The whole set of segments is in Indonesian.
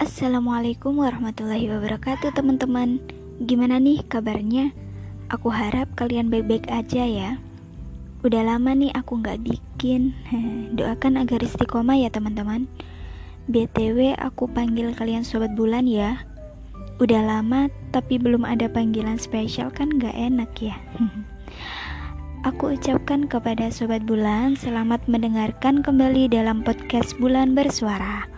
Assalamualaikum warahmatullahi wabarakatuh teman-teman. Gimana nih kabarnya? Aku harap kalian baik-baik aja ya. Udah lama nih aku gak bikin. Doakan agar istiqomah ya teman-teman. BTW aku panggil kalian sobat bulan ya. Udah lama tapi belum ada panggilan spesial kan gak enak ya. Aku ucapkan kepada sobat bulan selamat mendengarkan kembali dalam podcast bulan bersuara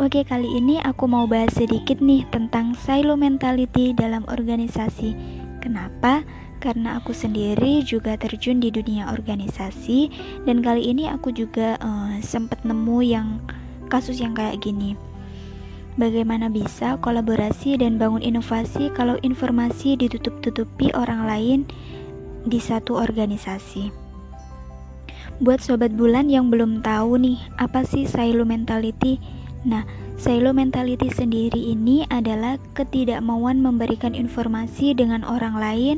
Oke, kali ini aku mau bahas sedikit nih tentang silo mentality dalam organisasi. Kenapa? Karena aku sendiri juga terjun di dunia organisasi dan kali ini aku juga uh, sempat nemu yang kasus yang kayak gini. Bagaimana bisa kolaborasi dan bangun inovasi kalau informasi ditutup-tutupi orang lain di satu organisasi? Buat sobat bulan yang belum tahu nih, apa sih silo mentality? Nah, silo mentality sendiri ini adalah ketidakmauan memberikan informasi dengan orang lain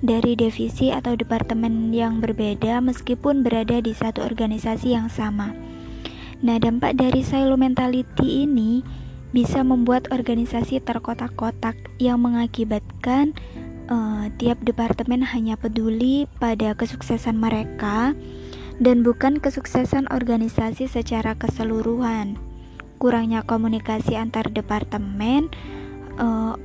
dari divisi atau departemen yang berbeda meskipun berada di satu organisasi yang sama. Nah, dampak dari silo mentality ini bisa membuat organisasi terkotak-kotak yang mengakibatkan uh, tiap departemen hanya peduli pada kesuksesan mereka dan bukan kesuksesan organisasi secara keseluruhan kurangnya komunikasi antar departemen, uh,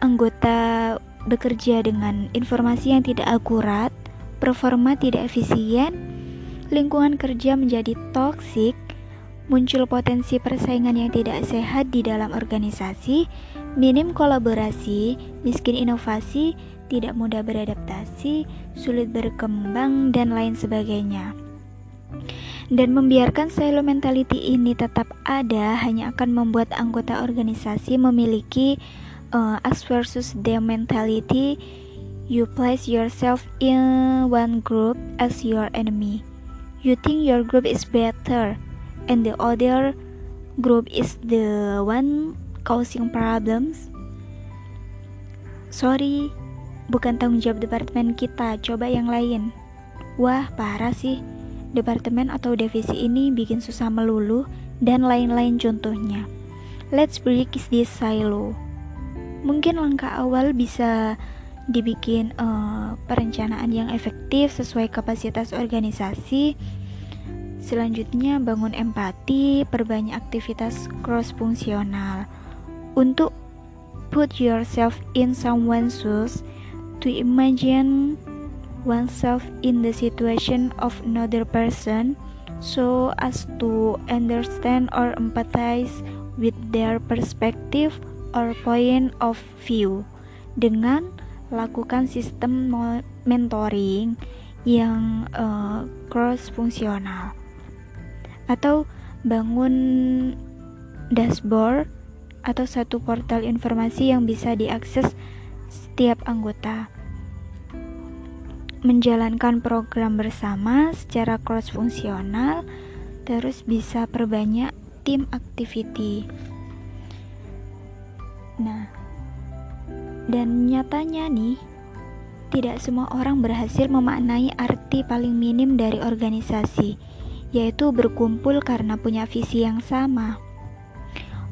anggota bekerja dengan informasi yang tidak akurat, performa tidak efisien, lingkungan kerja menjadi toksik, muncul potensi persaingan yang tidak sehat di dalam organisasi, minim kolaborasi, miskin inovasi, tidak mudah beradaptasi, sulit berkembang, dan lain sebagainya dan membiarkan silo mentality ini tetap ada hanya akan membuat anggota organisasi memiliki uh, X versus the mentality. You place yourself in one group as your enemy. You think your group is better and the other group is the one causing problems? Sorry bukan tanggung jawab departemen kita. Coba yang lain. Wah parah sih departemen atau divisi ini bikin susah melulu, dan lain-lain contohnya. Let's break this silo. Mungkin langkah awal bisa dibikin uh, perencanaan yang efektif sesuai kapasitas organisasi. Selanjutnya bangun empati, perbanyak aktivitas cross fungsional. Untuk put yourself in someone's shoes to imagine oneself in the situation of another person so as to understand or empathize with their perspective or point of view. Dengan lakukan sistem mentoring yang uh, cross fungsional atau bangun dashboard atau satu portal informasi yang bisa diakses setiap anggota menjalankan program bersama secara cross fungsional terus bisa perbanyak tim activity. Nah dan nyatanya nih tidak semua orang berhasil memaknai arti paling minim dari organisasi yaitu berkumpul karena punya visi yang sama.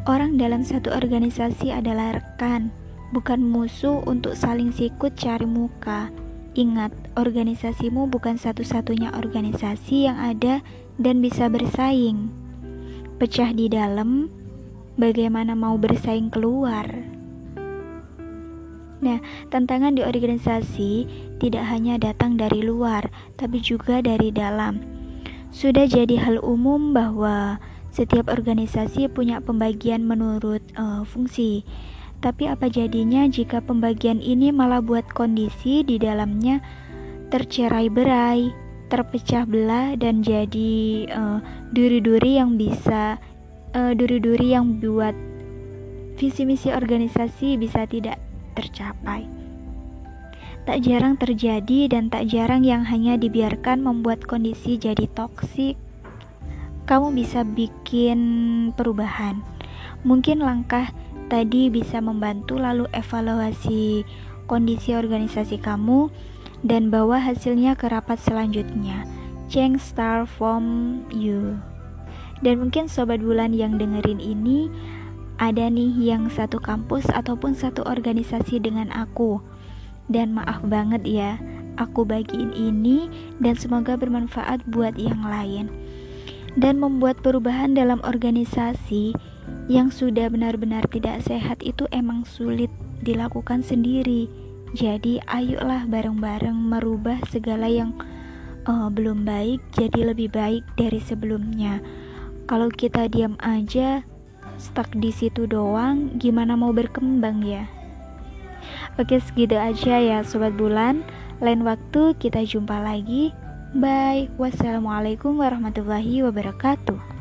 Orang dalam satu organisasi adalah rekan bukan musuh untuk saling sikut cari muka Ingat, organisasimu bukan satu-satunya organisasi yang ada dan bisa bersaing. Pecah di dalam, bagaimana mau bersaing keluar? Nah, tantangan di organisasi tidak hanya datang dari luar, tapi juga dari dalam. Sudah jadi hal umum bahwa setiap organisasi punya pembagian menurut uh, fungsi tapi apa jadinya jika pembagian ini malah buat kondisi di dalamnya tercerai-berai, terpecah belah dan jadi uh, duri-duri yang bisa uh, duri-duri yang buat visi misi organisasi bisa tidak tercapai. Tak jarang terjadi dan tak jarang yang hanya dibiarkan membuat kondisi jadi toksik. Kamu bisa bikin perubahan. Mungkin langkah tadi bisa membantu lalu evaluasi kondisi organisasi kamu dan bawa hasilnya ke rapat selanjutnya. Change star from you. Dan mungkin sobat bulan yang dengerin ini ada nih yang satu kampus ataupun satu organisasi dengan aku. Dan maaf banget ya, aku bagiin ini dan semoga bermanfaat buat yang lain. Dan membuat perubahan dalam organisasi yang sudah benar-benar tidak sehat itu emang sulit dilakukan sendiri. Jadi, ayolah bareng-bareng merubah segala yang uh, belum baik jadi lebih baik dari sebelumnya. Kalau kita diam aja, stuck di situ doang, gimana mau berkembang ya? Oke, segitu aja ya, sobat bulan. Lain waktu kita jumpa lagi. Bye. Wassalamualaikum warahmatullahi wabarakatuh.